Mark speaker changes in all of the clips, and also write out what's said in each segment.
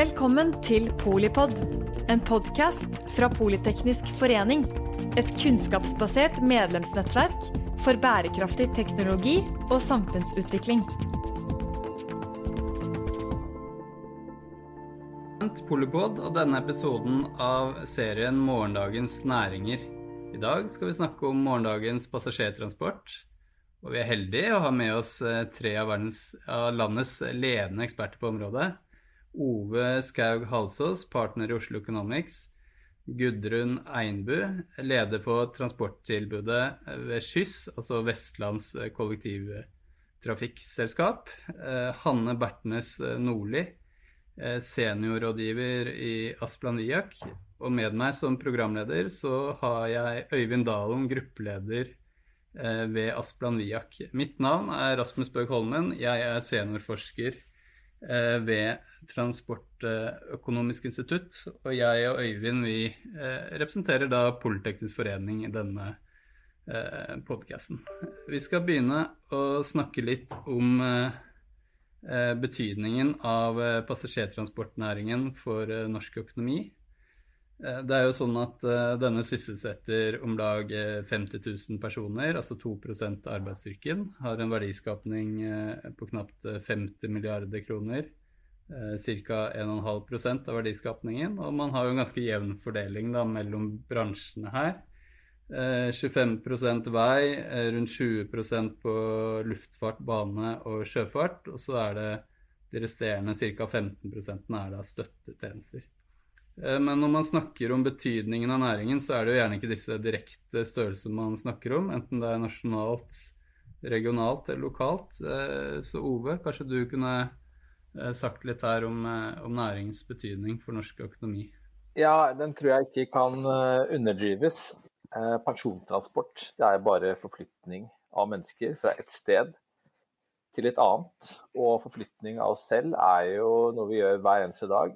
Speaker 1: Velkommen til Polipod, en podkast fra Politeknisk forening. Et kunnskapsbasert medlemsnettverk for bærekraftig teknologi og samfunnsutvikling.
Speaker 2: Polipod og denne episoden av serien Morgendagens næringer. I dag skal vi snakke om morgendagens passasjertransport. Og vi er heldige å ha med oss eh, tre av, verdens, av landets ledende eksperter på området. Ove Skaug Halsås, partner i Oslo Economics. Gudrun Einbu, leder for transporttilbudet ved Skyss, altså Vestlands kollektivtrafikkselskap. Eh, Hanne Bertnes Nordli, eh, seniorrådgiver i Asplan Viak. Og med meg som programleder så har jeg Øyvind Dalen, gruppeleder eh, ved Asplan Viak. Mitt navn er Rasmus Bøg Holmen. Jeg er seniorforsker Eh, ved Transportøkonomisk institutt. Og jeg og Øyvind vi eh, representerer da Politeknisk forening i denne eh, podkasten. Vi skal begynne å snakke litt om betydningen av passasjertransportnæringen for norsk økonomi. Det er jo sånn at denne sysselsetter om lag 50 000 personer, altså 2% av arbeidsstyrken. Har en verdiskapning på knapt 50 milliarder kroner. Ca. 1,5% av verdiskapningen. Og man har jo en ganske jevn fordeling da, mellom bransjene her. 25% vei, rundt 20% på luftfart, bane og sjøfart. Og så er det de resterende ca. 15% er da støttetjenester. Eh, men når man snakker om betydningen av næringen, så er det jo gjerne ikke disse direkte størrelsene man snakker om, enten det er nasjonalt, regionalt eller lokalt. Eh, så Ove, kanskje du kunne eh, sagt litt her om, om næringens betydning for norsk økonomi?
Speaker 3: Ja, den tror jeg ikke kan underdrives. Persontransport det er bare forflytning av mennesker fra et sted til et annet. Og forflytning av oss selv er jo noe vi gjør hver eneste dag.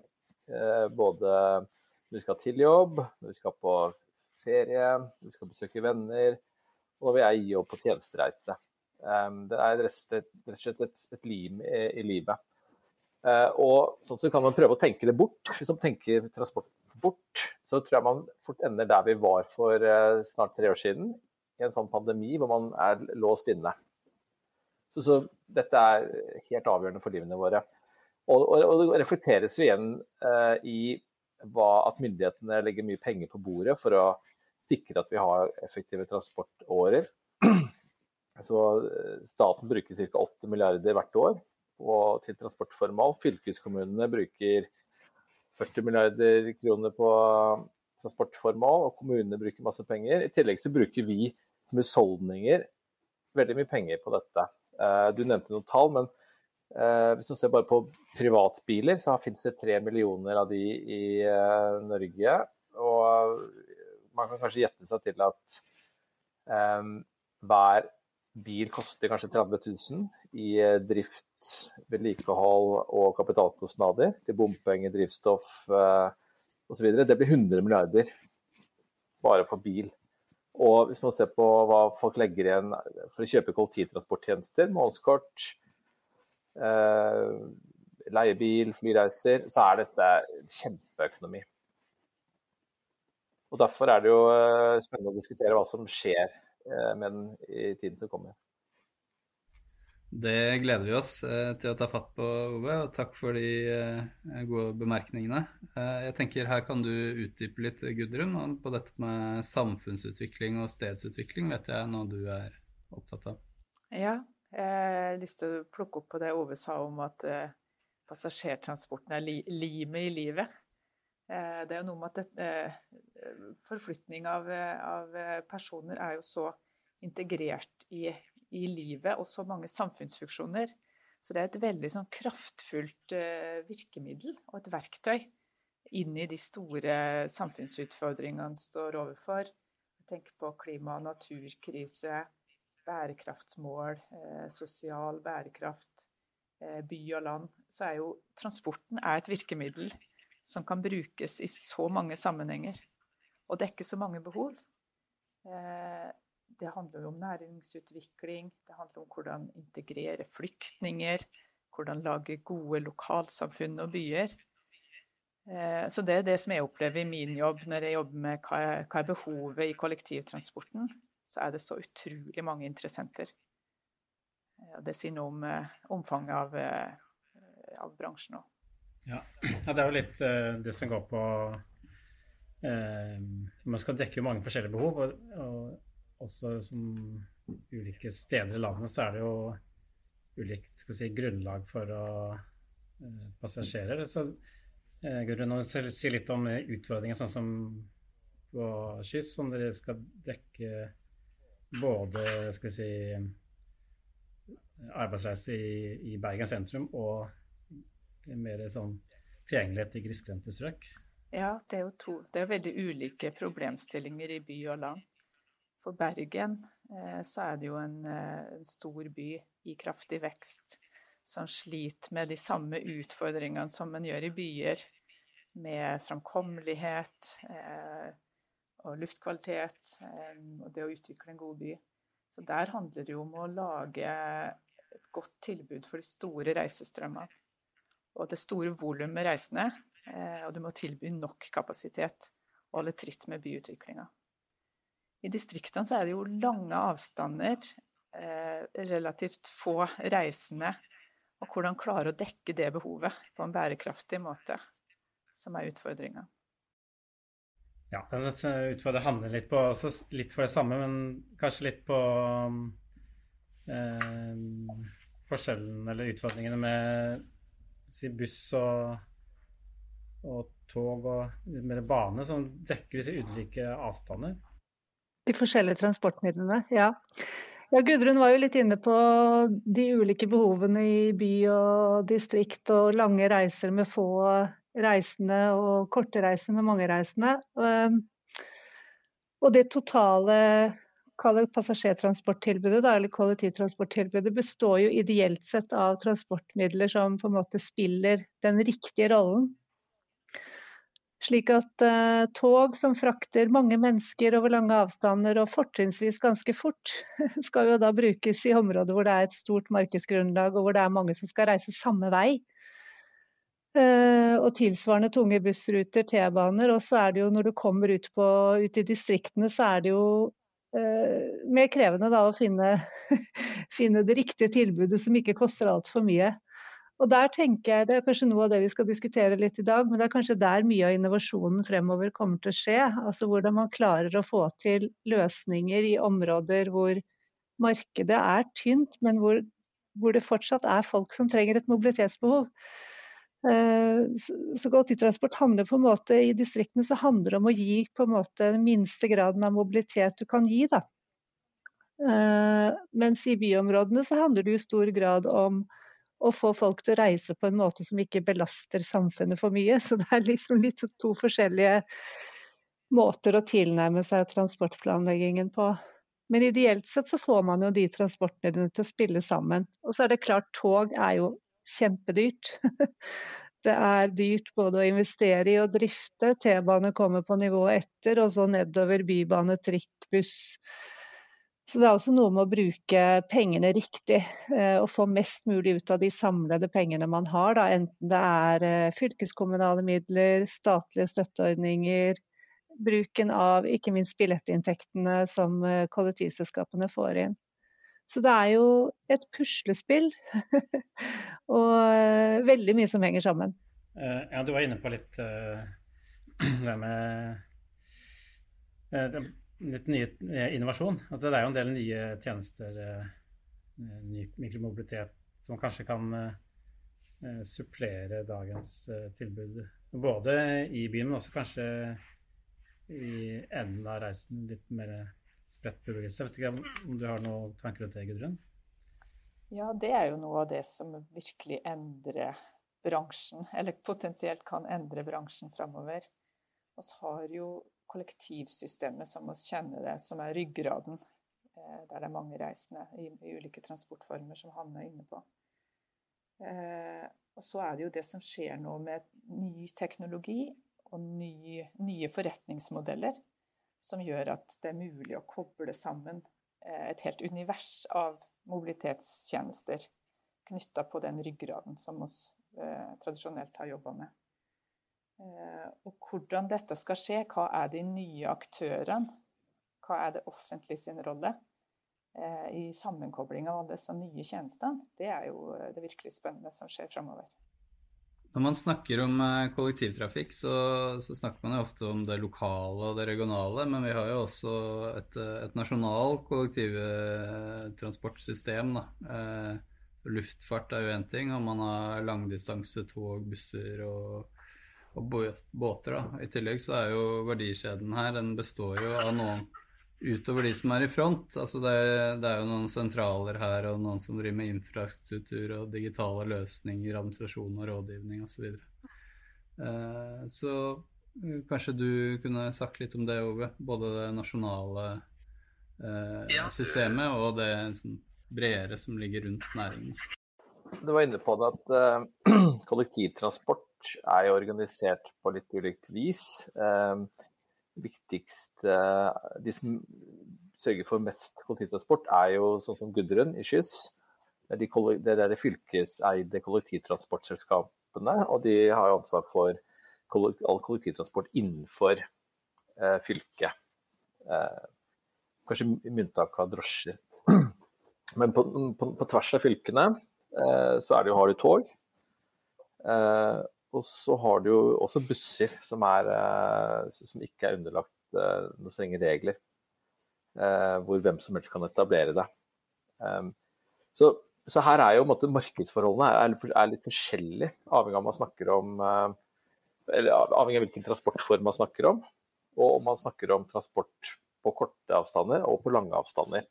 Speaker 3: Eh, både når vi skal til jobb, når vi skal på ferie, når vi skal besøke venner, og når vi er i jobb på tjenestereise. Det er rett og slett et, et lim i, i livet. Eh, og sånn så kan man prøve å tenke det bort. Hvis man tenker transport bort, så tror jeg man fort ender der vi var for eh, snart tre år siden, i en sånn pandemi hvor man er låst inne. Så, så dette er helt avgjørende for livene våre. Og, og, og det reflekteres jo igjen eh, i hva, at myndighetene legger mye penger på bordet for å sikre at vi har effektive transportårer. Så eh, Staten bruker ca. 8 milliarder hvert år og, til transportformål. Fylkeskommunene bruker 40 milliarder kroner på transportformål, og kommunene bruker masse penger. I tillegg så bruker vi som husholdninger veldig mye penger på dette. Eh, du nevnte noen tall, men hvis du ser bare på privatbiler, så finnes det tre millioner av de i eh, Norge. Og man kan kanskje gjette seg til at eh, hver bil koster kanskje 30 000 i drift, vedlikehold og kapitalkostnader til bompenger, drivstoff eh, osv. Det blir 100 milliarder bare for bil. Og hvis man ser på hva folk legger igjen for å kjøpe kollektivtransporttjenester, månedskort, Eh, leiebil, flyreiser, så er dette kjempeøkonomi. Og Derfor er det jo eh, spennende å diskutere hva som skjer eh, med den i tiden som kommer.
Speaker 2: Det gleder vi oss til å ta fatt på, Ove, og takk for de gode bemerkningene. Jeg tenker Her kan du utdype litt, Gudrun, på dette med samfunnsutvikling og stedsutvikling. vet jeg noe du er opptatt av?
Speaker 4: Ja, jeg har lyst til å plukke opp på det Ove sa om at eh, passasjertransporten er li limet i livet. Eh, det er jo noe med at det, eh, forflytning av, av, personer er jo så integrert i, i, livet og så mange samfunnsfunksjoner. Så det er et veldig sånn kraftfullt virkemiddel og et verktøy inn i de store samfunnsutfordringene står overfor. Jeg tenker på klima- og naturkrise, bærekraftsmål, eh, sosial bærekraft, eh, by og land, så er jo transporten er et virkemiddel som kan brukes i så mange sammenhenger og dekke så mange behov. Eh, det handler jo om næringsutvikling, det handler om hvordan integrere flyktninger, hvordan lage gode lokalsamfunn og byer. Så det er det som jeg opplever i min jobb når jeg jobber med hva er behovet i kollektivtransporten. Så er det så utrolig mange interessenter. Det sier noe om omfanget av, av bransjen òg.
Speaker 5: Ja. det er jo litt det som går på eh, Man skal dekke mange forskjellige behov. Og, og også som ulike steder i landet så er det jo ulikt si, grunnlag for å eh, passasjerer. Så eh, Gudrun, si litt om utfordringen sånn som på Skyss, som dere skal dekke både skal vi si, arbeidsreise i, i Bergen sentrum og mer sånn tilgjengelighet i grisgrendte strøk?
Speaker 4: Ja, det er jo to. Det er veldig ulike problemstillinger i by og land. For Bergen eh, så er det jo en, eh, en, stor by i kraftig vekst som sliter med de samme utfordringene som man gjør i byer, med framkommelighet eh, og luftkvalitet eh, og det å utvikle en god by. Så der handler det jo om å lage et godt tilbud for de store reisestrømmene. Og det store volumet reisende Eh, og du må tilby nok kapasitet og holde tritt med byutviklinga. I distriktene så er det jo lange avstander, eh, relativt få reisende. Og hvordan klare å dekke det behovet på en bærekraftig måte, som er utfordringa.
Speaker 5: Ja, den utfordrer Hanne litt på litt for det samme, men kanskje litt på eh, forskjellen eller utfordringene med si, buss og og tog og mer bane som dekker disse ulike avstander?
Speaker 6: De forskjellige transportmidlene, ja. Ja, Gudrun var jo litt inne på de ulike behovene i by og distrikt, og lange reiser med få reisende og korte reiser med mange reisende. Ehm, og det totale passasjertransporttilbudet, eller kollektivtransporttilbudet, består jo ideelt sett av transportmidler som på en måte spiller den riktige rollen slik at uh, tog som frakter mange mennesker over lange avstander og fortrinnsvis ganske fort, skal jo da brukes i områder hvor det er et stort markedsgrunnlag og hvor det er mange som skal reise samme vei. Uh, og tilsvarende tunge bussruter, T-baner. Og så er det jo når du kommer ut, på, ut i distriktene, så er det jo uh, mer krevende da å finne, finne det riktige tilbudet som ikke koster altfor mye. Og der tenker jeg, Det er kanskje noe av det vi skal diskutere litt i dag, men det er kanskje der mye av innovasjonen fremover kommer til å skje. Altså Hvordan man klarer å få til løsninger i områder hvor markedet er tynt, men hvor, hvor det fortsatt er folk som trenger et mobilitetsbehov. Eh, så kollektivtransport handler på en måte i distriktene så handler det om å gi på en måte den minste graden av mobilitet du kan gi. da. Eh, mens i byområdene så handler det i stor grad om å få folk til å reise på en måte som ikke belaster samfunnet for mye. Så det er liksom litt to forskjellige måter å tilnærme seg transportplanleggingen på. Men ideelt sett så får man jo de transportmidlene til å spille sammen. Og så er det klart, tog er jo kjempedyrt. Det er dyrt både å investere i og drifte. T-bane kommer på nivået etter, og så nedover bybane, trikk, buss så det er også noe med å bruke pengene riktig eh, og få mest mulig ut av de samlede pengene man har. Da. Enten det er eh, fylkeskommunale midler, statlige støtteordninger, bruken av ikke minst billettinntektene som eh, kollektivselskapene får inn. Så det er jo et puslespill, og veldig mye som henger sammen.
Speaker 5: Ja, du var inne på litt det med litt ny eh, innovasjon. At det er jo en del nye tjenester, eh, ny mikromobilitet, som kanskje kan eh, supplere dagens tilbud. Både i byen, men også kanskje i enden av reisen litt mer spredt bevegelse. Vet ikke om du har noen tanker om det, Gudrun?
Speaker 4: Ja, det er jo noe av det som virkelig endrer bransjen, eller potensielt kan endre bransjen framover. Vi har jo kollektivsystemet som vi kjenner det, som er ryggraden. Eh, der det er mange reisende i, i ulike transportformer, som Hanne er inne på. Eh, og så er det jo det som skjer nå med ny teknologi og ny, nye forretningsmodeller, som gjør at det er mulig å koble sammen eh, et helt univers av mobilitetstjenester knytta på den ryggraden som vi eh, tradisjonelt har jobba med. Og hvordan dette skal skje, hva er de nye aktørene? Hva er det offentlige sin rolle? I sammenkobling av alle disse nye tjenestene. Det er jo det virkelig spennende som skjer framover.
Speaker 2: Når man snakker om eh, kollektivtrafikk, så, så, snakker man jo ofte om det lokale og det regionale, men vi har jo også et, et nasjonalt kollektivtransportsystem. Da. Eh, luftfart er jo én ting, og man har langdistanse tog, busser og, og båter. Da. I tillegg så er jo verdikjeden her, den består jo av noen utover de som er i front. Altså det, det, er jo noen sentraler her og noen som driver med infrastruktur og digitale løsninger, administrasjon og rådgivning osv. Så, uh, så kanskje du kunne sagt litt om det, Ove. Både det nasjonale ja. systemet og det sånn, bredere som ligger rundt næringen.
Speaker 3: Du var inne på det at kollektivtransport er jo organisert på litt ulikt vis. Viktigste De som sørger for mest kollektivtransport, er jo sånn som Gudrun i Skyss. Det er de fylkeseide kollektivtransportselskapene, og de har jo ansvar for all kollektivtransport innenfor eh, fylket. Eh, kanskje med unntak av drosjer. Men på, på, på, tvers av fylkene eh, så det, har du tog. Og så har du jo også busser som, er, eh, som ikke er underlagt eh, noen strenge regler. Eh, hvor hvem som helst kan etablere det. Ehm, så, så her er jo måte, markedsforholdene er, litt forskjellige, avhengig av om avhengig av hvilken transportform man snakker om. Og om man snakker om transport på korte avstander og på lange avstander.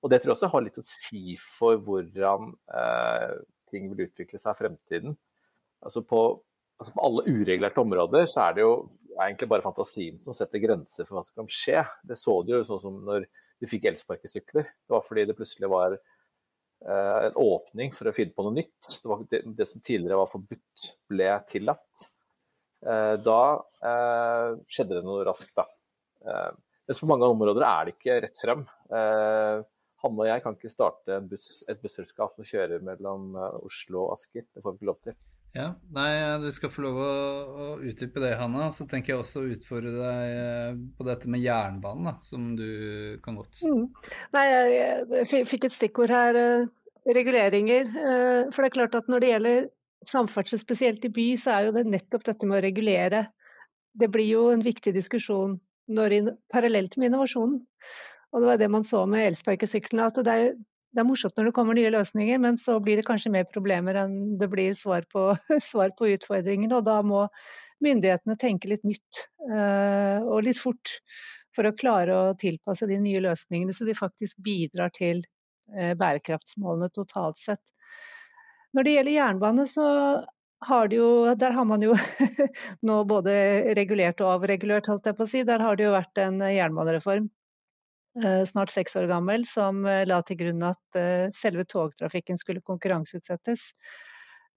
Speaker 3: Og Det tror jeg også har litt å si for hvordan eh, ting vil utvikle seg i fremtiden. Altså på, altså på alle uregulerte områder så er det jo egentlig bare fantasien som setter grenser for hva som kan skje. Det så du jo sånn som når du fikk elsparkesykler. Det var fordi det plutselig var eh, en åpning for å finne på noe nytt. Det, det, det som tidligere var forbudt, ble tillatt. Eh, da eh, skjedde det noe raskt, da. Eh, mens på mange områder er det ikke rett frem. Eh, Hanne og jeg kan ikke starte buss, et busselskap og kjøre mellom eh, Oslo og Asker. Det får vi ikke lov til.
Speaker 2: Ja, nei, Du skal få lov å, å utdype det, Hanna. Så tenker jeg også å utfordre deg eh, på dette med jernbanen, da, som du kan godt. Mm.
Speaker 6: Nei, jeg, fikk et stikkord her. Eh, reguleringer. Eh, for det er klart at når det gjelder samferdsel, spesielt i by, så er jo det nettopp dette med å regulere. Det blir jo en viktig diskusjon når, parallelt med innovasjonen. Og det var det man så med elsparkesyklene, at det er det er morsomt når det kommer nye løsninger, men så blir det kanskje mer problemer enn det blir svar på, svar på utfordringene. Og da må myndighetene tenke litt nytt uh, og litt fort for å klare å tilpasse de nye løsningene, så de faktisk bidrar til uh, bærekraftsmålene totalt sett. Når det gjelder jernbane, så har jo, der har man jo nå både regulert og avregulert, holdt jeg på å si. Der har det jo vært en jernbanereform Eh, snart seks år gammel, som eh, la til grunn at eh, selve togtrafikken skulle konkurranseutsettes.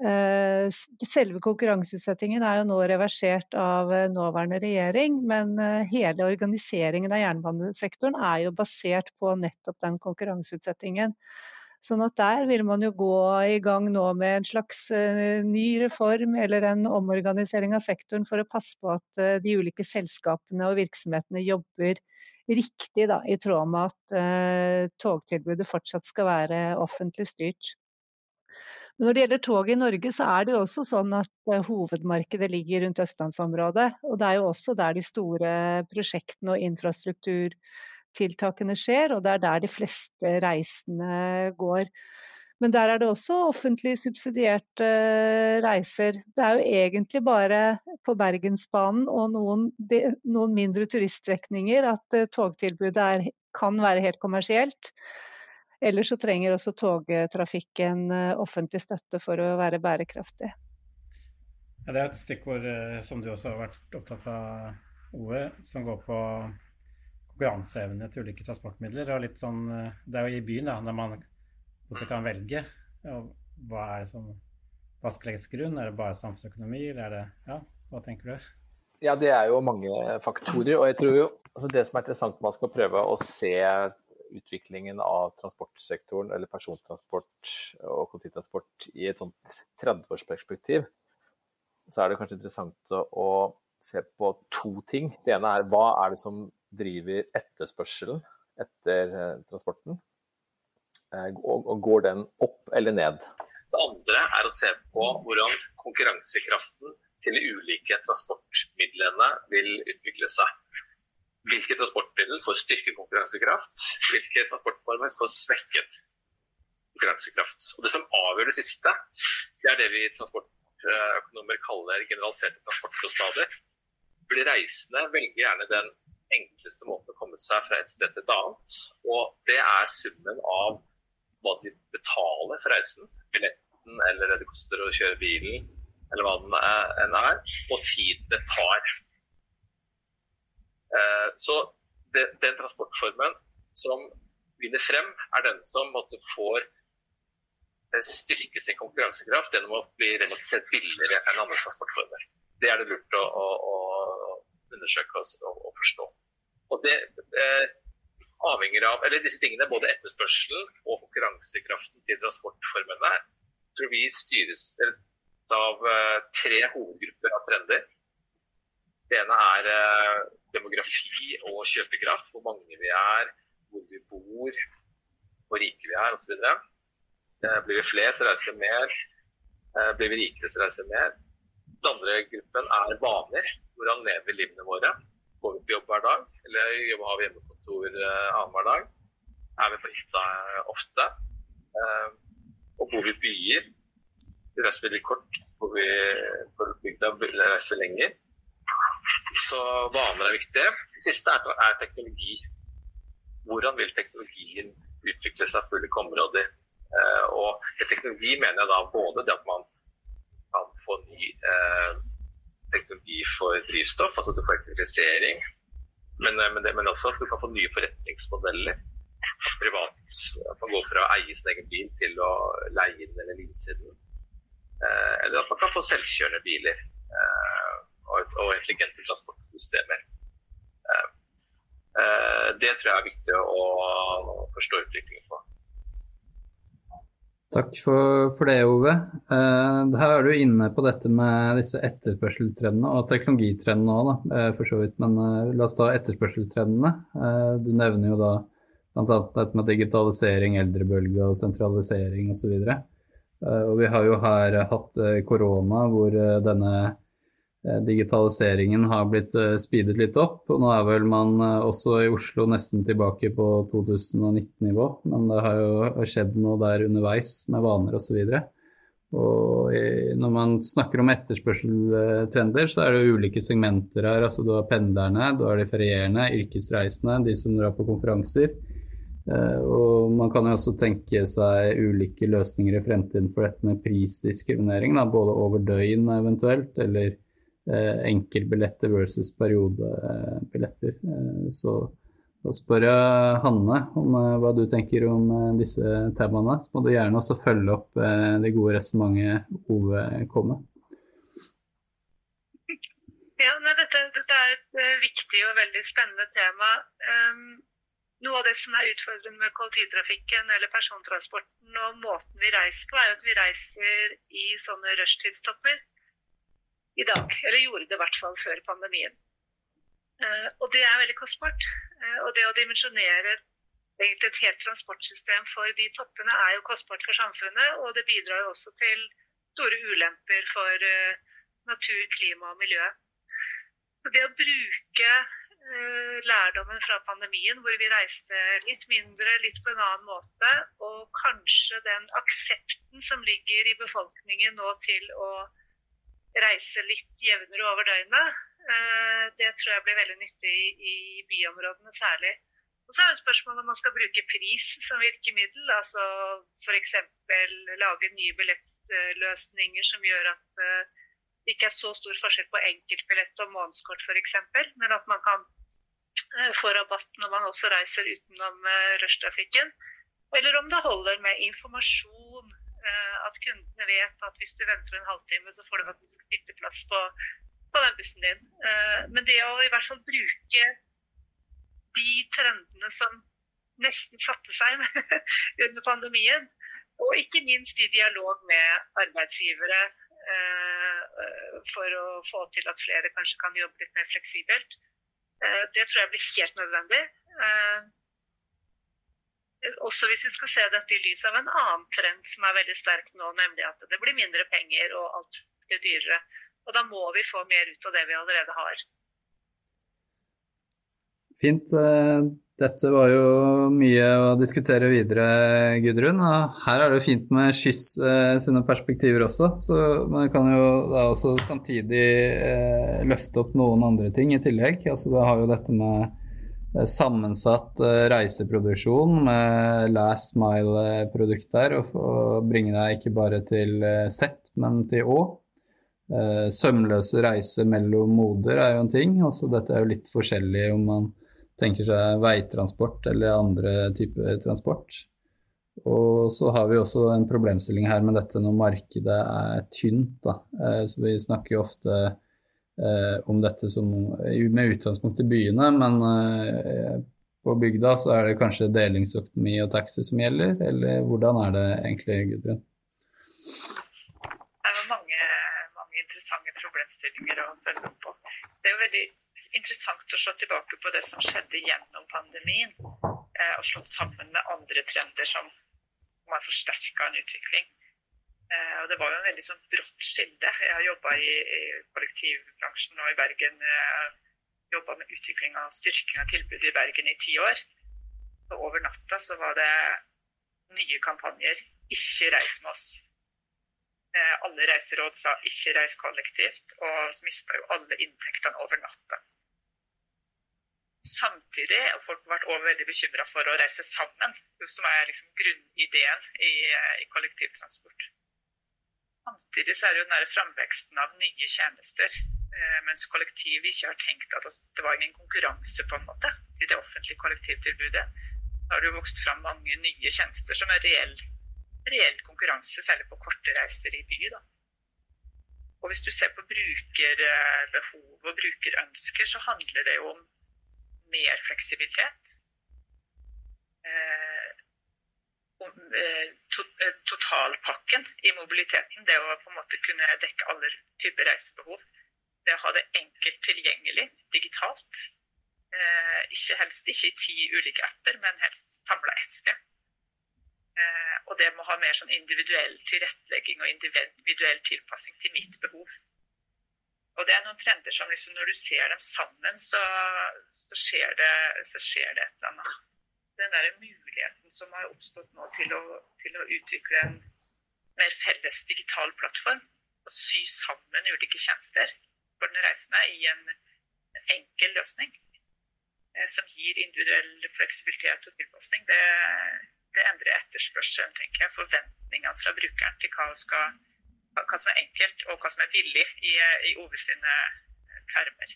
Speaker 6: Selve konkurranseutsettingen er jo nå reversert av nåværende regjering, men hele organiseringen av jernbanesektoren er jo basert på nettopp den konkurranseutsettingen. Sånn at der vil man jo gå i gang nå med en slags ny reform eller en omorganisering av sektoren for å passe på at de ulike selskapene og virksomhetene jobber riktig, da, i tråd med at eh, togtilbudet fortsatt skal være offentlig styrt. Men når det gjelder tog i Norge, så er det jo også sånn at eh, hovedmarkedet ligger rundt østlandsområdet. Og det er jo også der de store prosjektene og infrastrukturtiltakene skjer, og det er der de fleste reisende går. Men der er det også offentlig subsidierte eh, reiser. Det er jo egentlig bare på Bergensbanen og noen, noen mindre turiststrekninger at uh, togtilbudet er, kan være helt kommersielt. Ellers så trenger også togtrafikken uh, offentlig støtte for å være bærekraftig.
Speaker 5: Ja, det er et stikkord som du også har vært opptatt av, Ove, som går på konkurranseevne til ulike transportmidler. Og litt sånn, det er jo i byen da, når man at du kan velge. hva er det som hva skal legges grunn? Er det bare samfunnsøkonomi, eller er det Ja, hva tenker du?
Speaker 3: Ja, det er jo mange faktorer. Og jeg tror jo altså det som er interessant man skal prøve å se utviklingen av transportsektoren, eller persontransport og kollektivtransport, i et sånt 30-årsperspektiv,
Speaker 7: så er det kanskje interessant å se på to ting. Det ene er hva er det som driver etterspørselen etter eh, transporten? Eh, og, går den opp eller ned?
Speaker 3: Det andre er å se på hvordan konkurransekraften til de ulike transportmidlene vil utvikle seg. Hvilke transportmiddel får styrket konkurransekraft? Hvilke transportformer får svekket konkurransekraft? Og Det som avgjør det siste, det er det vi transportøkonomer kaller generaliserte transportkostnader. Fordi Reisende velger gjerne den enkleste måten å komme seg fra et sted til et annet. Og det er summen av hva de betaler for reisen, billetten eller det koster å kjøre bilen, eller hva den enn er, og tiden det tar. Eh, så det, den transportformen som vinner frem, er den som måtte får eh, styrke sin konkurransekraft gjennom å bli relativt sett billigere enn andre transportformer. Det er det lurt å, å, å undersøke og, og, forstå. Og det eh, avhenger av, eller Disse tingene, både etterspørselen og konkurransekraften til transportformene, tror vi styres av eh, tre hovedgrupper av trender. Det ene er eh, demografi og kjøpekraft, hvor mange vi er, hvor vi bor, hvor rike vi er osv. Eh, blir vi flere, så reiser vi mer. Blir vi rikere, så reiser vi mer. Den andre gruppen er vaner. Hvordan lever livene våre? Går vi på jobb hver dag, eller har vi hjemmekontor uh, annenhver dag? Er vi på hytta uh, ofte? Uh, og bor i byer? Vi reiser veldig kort. Bor vi på bygda, reiser vi lenger. Så vaner er viktige. Det siste er, er teknologi. Hvordan vil teknologien utvikle seg på ulike områder? Og teknologi mener jeg da både det at man kan få ny eh, teknologi for drivstoff, altså du får elektrifisering. Men, eh, men, det, men, også at du kan få nye forretningsmodeller. Privat. At man går fra å eie sin egen bil til å leie den eller lease den. Eh, eller at man kan få selvkjørende biler eh, og, og, intelligente transportsystemer. Eh, eh, det tror jeg er viktig å forstå utviklingen på.
Speaker 2: Takk for, for, det, Ove. Uh, her er du inne på dette med disse etterspørselstrendene og teknologitrendene òg, uh, for så vidt. Men uh, la oss ta etterspørselstrendene. du nevner jo da bl.a. dette med digitalisering, eldrebølge og sentralisering osv. Og, så og vi har jo her hatt korona hvor denne Eh, digitaliseringen har blitt eh, speedet litt opp. og Nå er vel man eh, også i Oslo nesten tilbake på 2019-nivå. Men det har jo skjedd noe der underveis med vaner osv. Når man snakker om etterspørseltrender, så er det ulike segmenter her. altså Du har pendlerne, du har de ferierende, yrkesreisende, de som drar på konferanser. Og Man kan jo også tenke seg ulike løsninger i fremtiden for dette med prisdiskriminering. Da, både over døgn eventuelt, eller Eh, enkeltbilletter versus periodebilletter. Eh, så da spør jeg Hanne om eh, hva du tenker om disse temaene. Så må du gjerne også følge opp det gode resonnementet Ove kom med.
Speaker 6: Ja, nei, dette, dette, er et viktig og veldig spennende tema. Um, noe av det som er utfordrende med kollektivtrafikken eller persontransporten og måten vi reiser på, er at vi reiser i sånne rushtidstopper i dag. Eller gjorde det i hvert fall før pandemien. Uh, og det er veldig kostbart. Uh, og det å dimensjonere egentlig et helt transportsystem for de toppene er jo kostbart for samfunnet, og det bidrar jo også til store ulemper for uh, natur, klima og miljø. Så det å bruke lærdommen fra pandemien, hvor vi reiste litt mindre, litt på en annen måte, og kanskje den aksepten som ligger i befolkningen nå til å reise litt jevnere over døgnet. Eh, det tror jeg blir veldig nyttig i byområdene særlig. Og så er det spørsmålet om man skal bruke pris som virkemiddel. Altså f.eks. lage nye billettløsninger som gjør at eh, det ikke er så stor forskjell på enkeltbillett og månedskort f.eks., men at man kan eh, få rabatt når man også reiser utenom rushtrafikken. Eller om det holder med informasjon at kundene vet at hvis du venter en halvtime, så får du faktisk sitteplass på, på den bussen din. Eh, men det å i hvert fall bruke de trendene som nesten satte seg under pandemien, og ikke minst i dialog med arbeidsgivere eh,
Speaker 4: for å få til at flere kanskje kan jobbe litt mer fleksibelt. Det tror jeg blir helt nødvendig. Også hvis vi skal se dette i lys av en annen trend som er veldig sterk nå, nemlig at det blir mindre penger og alt blir dyrere. Og da må vi få mer ut av det vi allerede har.
Speaker 2: Fint. Dette var jo mye å diskutere videre, Gudrun. Her er det fint med Skyss eh, sine perspektiver også. Så man kan jo da også samtidig eh, løfte opp noen andre ting i tillegg. Altså det har jo dette med eh, sammensatt eh, reiseproduksjon med last mile-produkter. Og, og bringe deg ikke bare til eh, Z, men til Å. Eh, sømløse reiser mellom moder er jo en ting. Også dette er jo litt forskjellig om man tenker seg veitransport eller andre typer transport. Og så har vi også en problemstilling her med dette når markedet er tynt. Da. Eh, så vi snakker jo ofte eh, om dette som, med utgangspunkt i byene, men eh, på bygda så er det kanskje delingsøkonomi og taxi som gjelder, eller hvordan er det egentlig, Gudrun?
Speaker 4: Det er mange, mange interessante problemstillinger å følge opp på. Det er jo veldig interessant å slå tilbake på det som skjedde gjennom pandemien, eh, og slått sammen med andre trender som har forsterka en utvikling. Eh, og Det var jo en veldig sånn brått skille. Jeg har jobba i, i, kollektivbransjen og i Bergen. Eh, jobba med utvikling av styrking av tilbudet i Bergen i ti år. Og over natta så var det nye kampanjer. Ikke reis med oss. Eh, alle reiseråd sa ikke reis kollektivt, og mista jo alle inntektene over natta. Samtidig, og folk har vært veldig bekymra for å reise sammen, som er liksom grunnideen i, i, kollektivtransport. Samtidig så er det jo den framveksten av nye tjenester, eh, mens kollektivet ikke har tenkt at det var ingen konkurranse på en måte i det offentlige kollektivtilbudet. Da har det jo vokst fram mange nye tjenester som er reell, reell konkurranse, særlig på korte reiser i by. da. Og Hvis du ser på brukerbehov og brukerønsker, så handler det jo om mer fleksibilitet. Eh, eh, eh, totalpakken i mobiliteten, det å på en måte kunne dekke alle typer reisebehov. Det å ha det enkelt tilgjengelig digitalt. Ikke helst ikke i ti ulike apper, men helst samla ett sted. Og det må ha mer sånn individuell tilrettelegging og individuell tilpassing til mitt behov. Og det er noen trender som liksom, når du ser dem sammen, så, så, skjer, det, så skjer, det, et eller annet. Den der muligheten som har oppstått nå til å, til å utvikle en mer felles digital plattform, og sy sammen ulike tjenester for den reisende i en enkel løsning eh, som gir individuell fleksibilitet og tilpasning, det, det endrer etterspørselen, tenker jeg, forventningene fra brukeren til hva skal hva som er enkelt og hva som er billig i, i sine termer.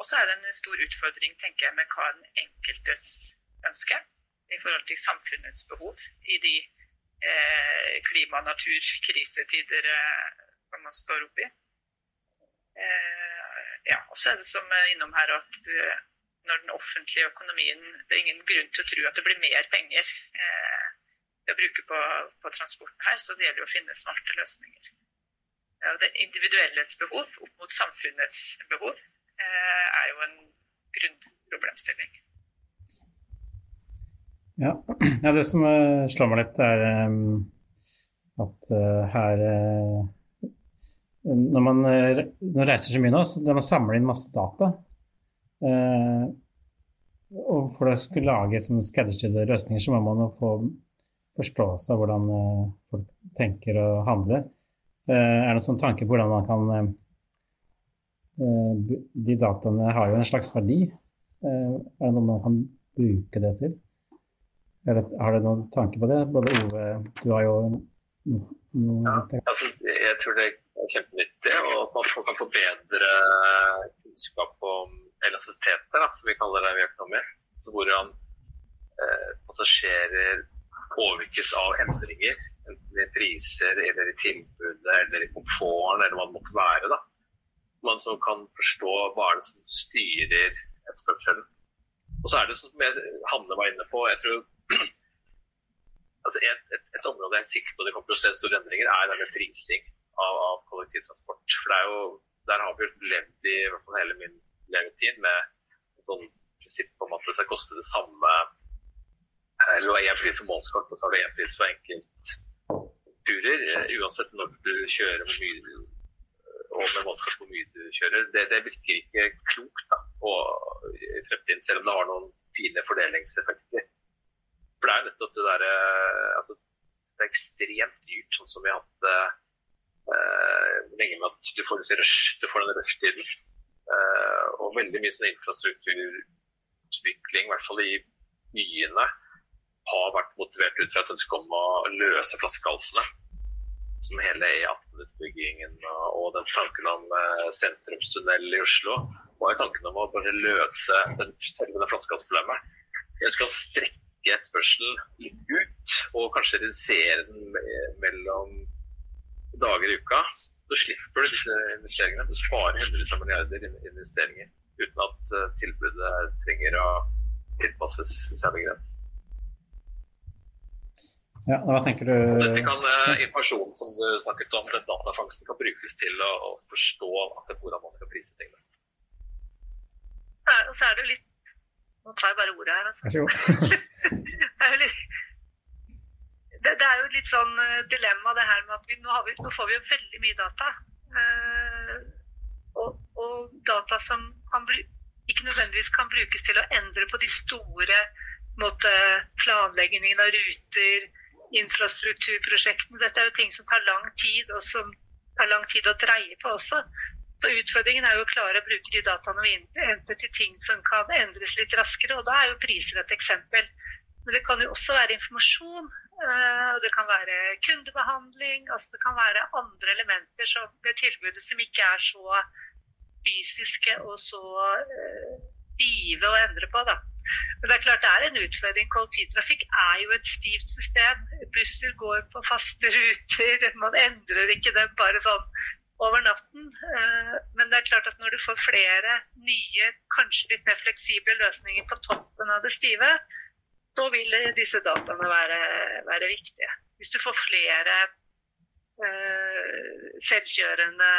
Speaker 4: Og så er det en stor utfordring tenker jeg, med hva den enkeltes ønske i forhold til samfunnets behov i de eh, klima-, natur-, krisetider eh, man står oppi. Eh, ja, og så er det som innom her at du, når den offentlige økonomien Det er ingen grunn til å tro at det blir mer penger eh, å bruke på, på, transporten her, så det gjelder å finne smarte løsninger. Ja, det individuelles behov opp mot samfunnets behov eh, er jo en grunnproblemstilling.
Speaker 5: Ja. ja, det som uh, slår meg litt, er at uh, her uh, Når man reiser så mye nå, så det man samler inn masse data. og for å skulle lage skreddersydde løsninger, så må man få forståelse av hvordan eh, folk tenker og handler. Eh, er det noen sånn tanke på hvordan man kan eh, De dataene har jo en slags verdi. Er det noe man kan bruke det til? Eller, har du noen tanke på det? Både Ove, du har jo
Speaker 3: noe ja, altså, Jeg tror det er kjempenyttig, og at man kan få bedre kunnskap om elastisiteter, som vi kaller det i økonomi. Altså hvordan eh, passasjerer påvirkes av endringer. Enten i priser, eller i tilbudet, eller i komforten, eller hva det måtte være. da. Man som kan forstå hva er det som styrer etterspørselen. Og så er det som Hanne var inne på, jeg tror altså et, et, et, område jeg er sikker på det kommer til å se store endringer, er det med prising av, av kollektivtransport. For det er jo, Der har vi levd i, i hvert fall hele min levetid med et sånn prinsipp om at det skal koste det samme Eller én pris for månedskort, og så har du én pris for enkeltturer. Uansett når du kjører hvor mye og med månedskort hvor mye du kjører. Det, det virker ikke klokt da, og, i fremtiden, selv om det har noen fine fordelingseffekter. For det er nettopp det derre altså, Det er ekstremt dyrt, sånn som vi har hatt det eh, lenge med at du får, rush, du får den rushtiden. Eh, og veldig mye sånn infrastrukturutvikling, i hvert fall i byene, har vært motivert ut fra et ønske om å løse flaskehalsene. Som hele E18-utbyggingen og den tanken om eh, sentrumstunnel i Oslo. Og tanken om å bare løse den, selve det flaskehalsproblemet. Jeg skal strekke etterspørselen litt ut, og kanskje redusere den mellom dager i uka. Så slipper du disse investeringene. Du sparer hundrevis av milliarder i investeringer uten at eh, tilbudet trenger å tilpasses særlig grad.
Speaker 5: Ja, hva tenker du?
Speaker 3: Dette kan uh, Informasjonen som du snakket om, den datafangsten kan brukes til å, å forstå hvordan man skal prise tingene.
Speaker 4: Og så er det jo litt Nå tar jeg bare ordet her. Altså.
Speaker 5: Vær så god.
Speaker 4: det, er litt, det, det, er jo litt sånn uh, dilemma det her med at vi, nå, vi, nå, får vi jo veldig mye data. Uh, og, og, data som kan, ikke nødvendigvis kan brukes til å endre på de store måte, planleggingen av ruter, infrastrukturprosjektene. Dette er jo ting som tar lang tid, og som tar lang tid å dreie på også. Så Utfordringen er jo å klare å bruke de dataene vi henter til ting som kan endres litt raskere. og Da er jo priser et eksempel. Men det kan jo også være informasjon. Eh, og Det kan være kundebehandling. altså Det kan være andre elementer som, ved tilbudet som ikke er så fysiske og så stive eh, å endre på. da. Men det er klart det er en utfordring. Kollektivtrafikk er jo et stivt system. Busser går på faste ruter. Man endrer ikke dem bare sånn over natten. Eh, men det er klart at når du får flere nye, kanskje litt mer fleksible løsninger på toppen av det stive, så vil disse dataene være, være viktige. Hvis du får flere uh, selvkjørende,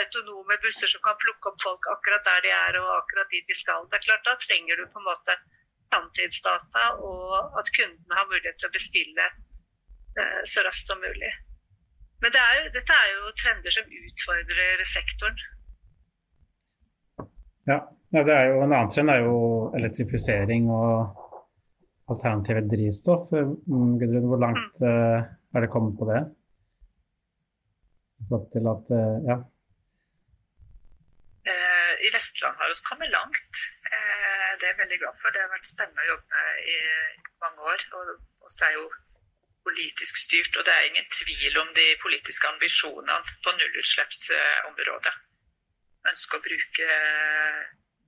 Speaker 4: autonome busser som kan plukke opp folk akkurat der de er og akkurat dit de skal, det er klart da trenger du på en måte samtidsdata og at kundene har mulighet til å bestille uh, så raskt som mulig. Men det er jo, dette er jo trender som utfordrer sektoren.
Speaker 5: Ja, det er jo, en annen trend er jo elektrifisering og alternative drivstoff. Mm, Gudrun, hvor langt mm. uh, er det kommet på det? Til at, uh, ja.
Speaker 4: Uh, I Vestland har vi kommet langt. det er jeg veldig glad for. Det har vært spennende å jobbe med i mange år. Og så er jo politisk styrt, og det er ingen tvil om de politiske ambisjonene på nullutslippsområdet. Ønsker å bruke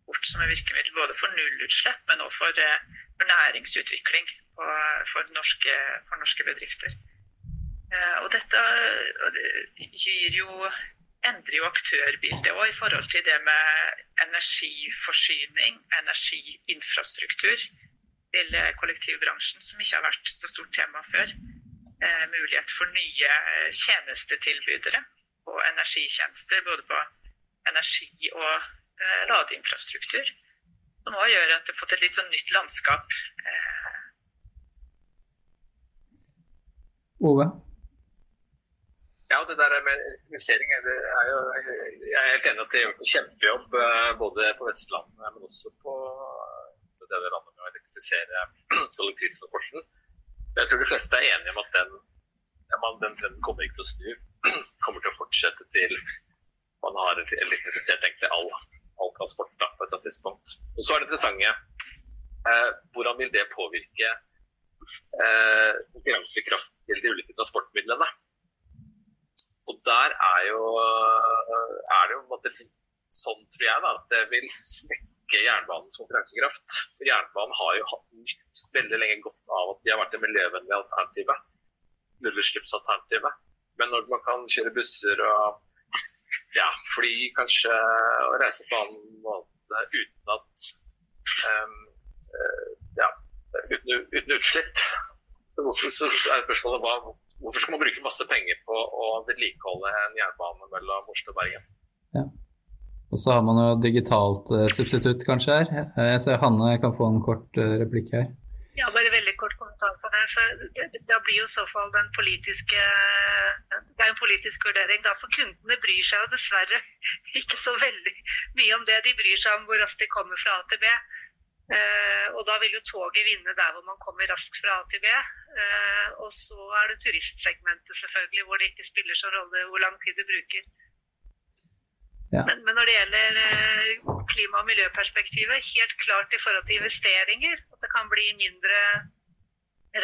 Speaker 4: bort som et virkemiddel både for nullutslipp, men også for, eh, for næringsutvikling for norske, for norske, bedrifter. Eh, og dette gir jo, endrer jo aktørbildet òg i forhold til det med energiforsyning, energiinfrastruktur til eh, kollektivbransjen, som ikke har vært så stort tema før. Eh, mulighet for nye tjenestetilbydere på energitjenester, både på energi- og eh, ladeinfrastruktur. Som òg gjør at det har fått et litt sånn nytt landskap.
Speaker 5: Ove?
Speaker 3: Ja, det der med elektrifisering er, jo, Jeg er helt enig at det gjør en kjempejobb både på Vestlandet, men også på det landet med å elektrifisere kollektivtransporten. Jeg tror de fleste er enige om at den, den trenden kommer ikke til å snu. Kommer til å fortsette til man har elektrifisert egentlig all, all transport da, på et eller tidspunkt. Og så er det interessante eh, hvordan vil det påvirke eh, konkurransekraft til de ulike transportmidlene. Og der er jo, er det jo måte, sånn, tror jeg, da, at det vil svekke jernbanens konkurransekraft. Jernbanen har jo hatt nytt veldig lenge godt av at de har vært det miljøvennlige alternativet. Nullutslippsalternativet. Men når man kan kjøre busser og ja, fly kanskje og reise på en annen måte uten at um, ja, uten, uten, utslipp, så er spørsmålet hva, hvorfor skal man bruke masse penger på å vedlikeholde en jernbane mellom Oslo og Bergen?
Speaker 2: Ja. Og så har man jo digitalt uh, substitutt kanskje her. Uh, jeg ser Hanne kan få en kort uh, replikk her.
Speaker 4: Ja, bare veldig kort kommentar på det. for Da blir jo i så fall den politiske Det er en politisk vurdering. da, For kundene bryr seg jo dessverre ikke så veldig mye om det. De bryr seg om hvor raskt de kommer fra A til B. Eh, og da vil jo toget vinne der hvor man kommer raskt fra A til B. Eh, og så er det turistsegmentet, selvfølgelig, hvor det ikke spiller så rolle hvor lang tid du bruker. Ja. Men, men, når det gjelder eh, klima- og miljøperspektivet, helt klart i forhold til investeringer, at det kan bli mindre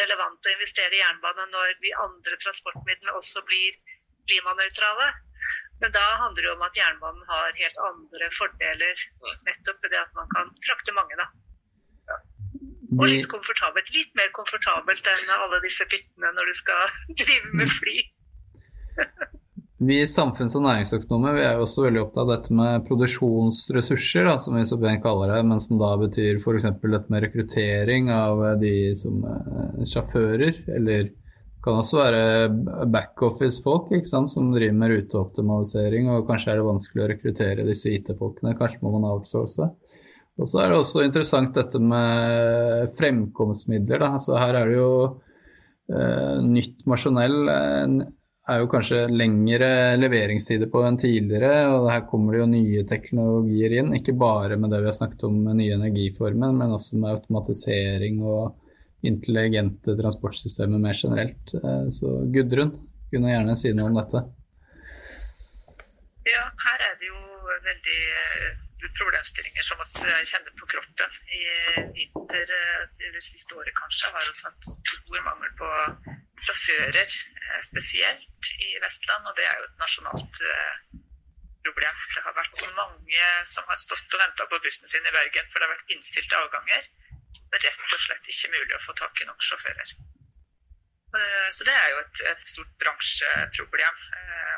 Speaker 4: relevant å investere i jernbane når de andre transportmidlene også blir klimanøytrale. Men da handler det om at jernbanen har helt andre fordeler, nettopp ved det at man kan frakte mange. da. Og litt komfortabelt. Litt mer komfortabelt enn alle disse byttene når du skal drive med fly.
Speaker 2: vi samfunns- og næringsøkonomer vi er jo også veldig opptatt av dette med produksjonsressurser, da, som vi så pent kaller det, men som da betyr f.eks. dette med rekruttering av de som er sjåfører, eller det kan også være backoffice-folk som driver med ruteoptimalisering, og kanskje er det vanskelig å rekruttere disse IT-folkene, kanskje må man outsource. Og så er det også interessant dette med fremkomstmidler. Da. Altså her er det jo eh, nytt masjonell eh, er jo kanskje lengre leveringstider på enn tidligere. Og her kommer det jo nye teknologier inn. Ikke bare med det vi har snakket om med nye energiformer, men også med automatisering og intelligente transportsystemer mer generelt. Eh, så Gudrun kunne gjerne si noe om dette.
Speaker 4: Ja, her er det jo veldig eh, problemstillinger som vi kjenner på kroppen. I vinter, eller siste året kanskje, har vi hatt stor mangel på sjåfører, eh, spesielt i Vestland. Og det er jo et nasjonalt eh, problem. Det har vært mange som har stått og venta på bussen sin i Bergen, for det har vært innstilte avganger. Det er rett og slett ikke mulig å få tak i nok sjåfører. Så det er jo et, et stort bransjeproblem.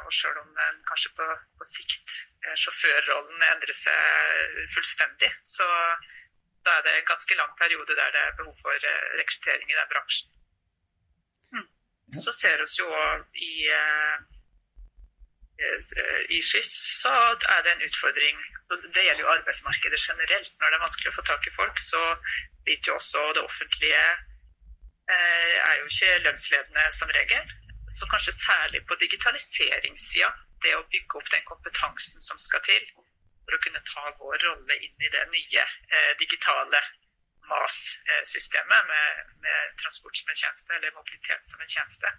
Speaker 4: Og selv om den kanskje på, på sikt eh, sjåførrollen endrer seg fullstendig, så da er det en ganske lang periode der det er behov for eh, rekruttering i den bransjen. Hm. Så ser vi jo i, eh, i skyss så er det en utfordring. Det gjelder jo arbeidsmarkedet generelt. Når det er vanskelig å få tak i folk, så biter jo også det offentlige er jo ikke lønnsledende som regel. Så kanskje særlig på digitaliseringssida, det å bygge opp den kompetansen som skal til for å kunne ta vår rolle inn i det nye eh, digitale MAS-systemet med, med, transport som en tjeneste, eller mobilitet som en tjeneste.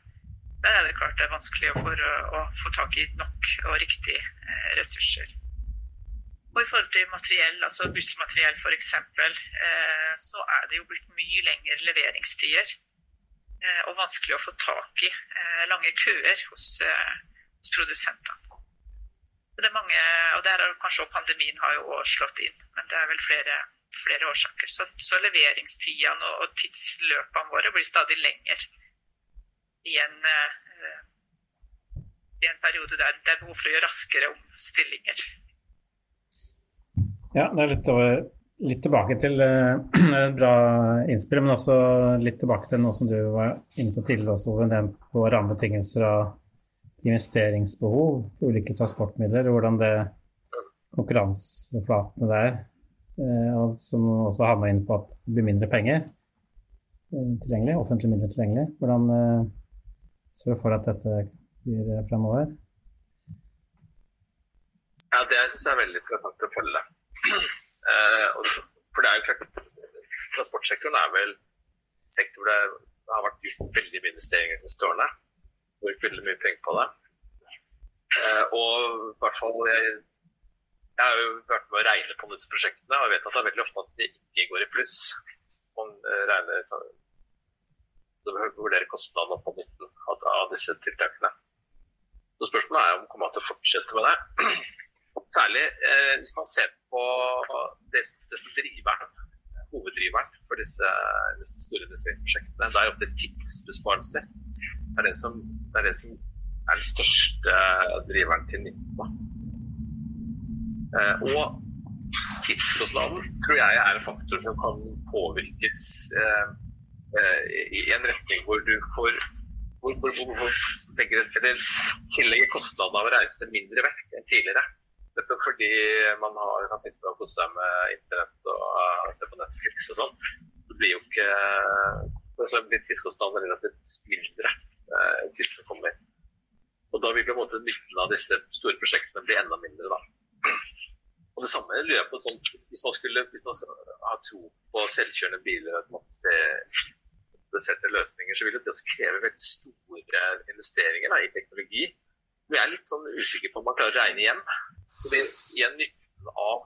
Speaker 4: Der er det klart det er vanskelig for å, å få tak i nok og riktig eh, ressurser. Og I forhold til materiell, altså bussmateriell f.eks., eh, så er det jo blitt mye lengre leveringstider Eh, og vanskelig å få tak i. Eh, lange køer hos, eh, hos produsentene. Det er mange, og der er kanskje også pandemien har jo slått inn, men det er vel flere, flere årsaker. Så, så leveringstidene og, og tidsløpene våre blir stadig lengre i en, i en periode der det er behov for å gjøre raskere omstillinger.
Speaker 5: Ja, det er litt over litt tilbake til uh, bra innspill, men også litt tilbake til noe som du var inne på tidligere også, Ove, på rammebetingelser og investeringsbehov for ulike transportmidler. og Hvordan det konkurranseflatene der, uh, som også havna inn på at det blir mindre penger uh, tilgjengelig, offentlige midler tilgjengelig. Hvordan ser du for deg at dette blir fremover?
Speaker 3: Ja, Det syns jeg er veldig interessant å følge. Eh, for det er jo klart, Transportsektoren er vel sektor hvor det har vært gjort veldig mye investeringer de siste årene. Brukt veldig mye penger på det. Eh, og i hvert fall jeg, jeg har jo vært med å regne på disse prosjektene, og jeg vet at det er veldig ofte at de ikke går i pluss. Man eh, regner så vurderer kostnadene på nytten av disse tiltakene. Så Spørsmålet er om man kommer til å fortsette med det. Særlig eh, hvis man ser på det, som driveren, hoveddriveren for disse, disse store prosjektene. Det er ofte tidsbesparelse. Det er det som, det er, det som er den største driveren til nytte. Eh, og tidskostnaden tror jeg er en faktor som kan påvirkes eh, eh, i en retning hvor du får hvor, hvor, hvor, hvor tillegger kostnaden av å reise mindre vekt enn tidligere. Dette fordi man har, kan sitte og kose seg med internett og uh, se på Netflix og sånn. Det blir jo ikke så blir tidskostnadene relativt mindre enn sist som kommer. Og da vil på en måte nytten av disse store prosjektene bli enda mindre. da. Og det samme lurer jeg på sånn, hvis man skulle hvis man skal ha tro på selvkjørende biler og automatiserte løsninger, så vil det også kreve veldig store investeringer da, i teknologi. Vi er litt sånn usikre på om man klarer å regne hjem. Fordi igjen nytten av,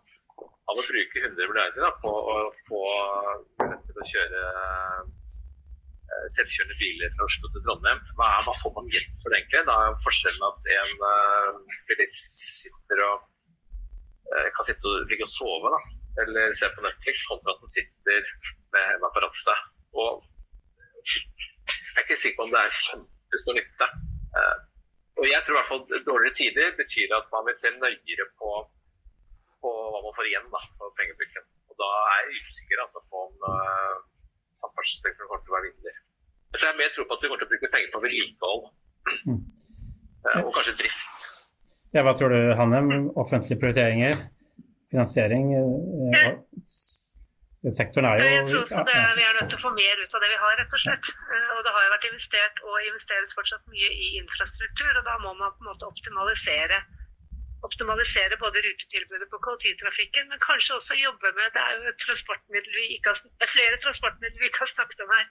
Speaker 3: av å bruke 100 milliarder på å få til å kjøre eh, selvkjørende biler fra Oslo til Trondheim, hva, er, hva får man hjelp for det egentlig? Da er forskjellen at en uh, bilist sitter og uh, kan sitte og ligge og sove da, eller se på Netflix, kontra at den sitter med apparatet. Og jeg er ikke sikker på om det er kjempestor nytte. Og jeg tror i hvert fall dårligere tider betyr at man vil se nøyere på, på hva man får igjen da, for pengebruken. Og da er jeg usikker altså, på om uh, samferdselssektoren kommer til å være vinner. Jeg har mer tro på at vi kommer til å bruke penger på vedlikehold mm. uh, og kanskje drift.
Speaker 5: Ja, hva tror du, Hannem? Offentlige prioriteringer, finansiering? Uh, sektoren er jo
Speaker 6: Jeg tror også det, vi er nødt til å få mer ut av det vi har, rett og slett. Eh, og det har jo vært investert og investeres fortsatt mye i infrastruktur, og da må man på en måte optimalisere. Optimalisere både rutetilbudet på kollektivtrafikken, men kanskje også jobbe med Det er jo et transportmiddel vi ikke har, flere transportmidler vi ikke har snakket om her.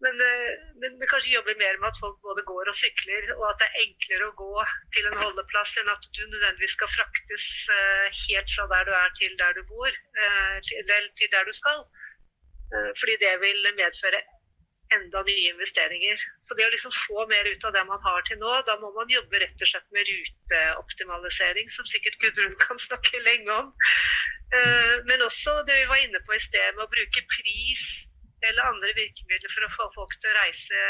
Speaker 6: Men, men, men, vi kanskje jobber mer med at folk både går og sykler, og at det er enklere å gå til en holdeplass enn at du nødvendigvis skal fraktes eh, helt fra der du er til der du bor, eller til der du skal. Fordi det vil medføre enda nye investeringer. Så det å liksom få mer ut av det man har til nå, da må man jobbe rett og slett med ruteoptimalisering, som sikkert Gudrun kan snakke lenge om. Men også det vi var inne på i sted, med å bruke pris eller andre virkemidler for å få folk til å reise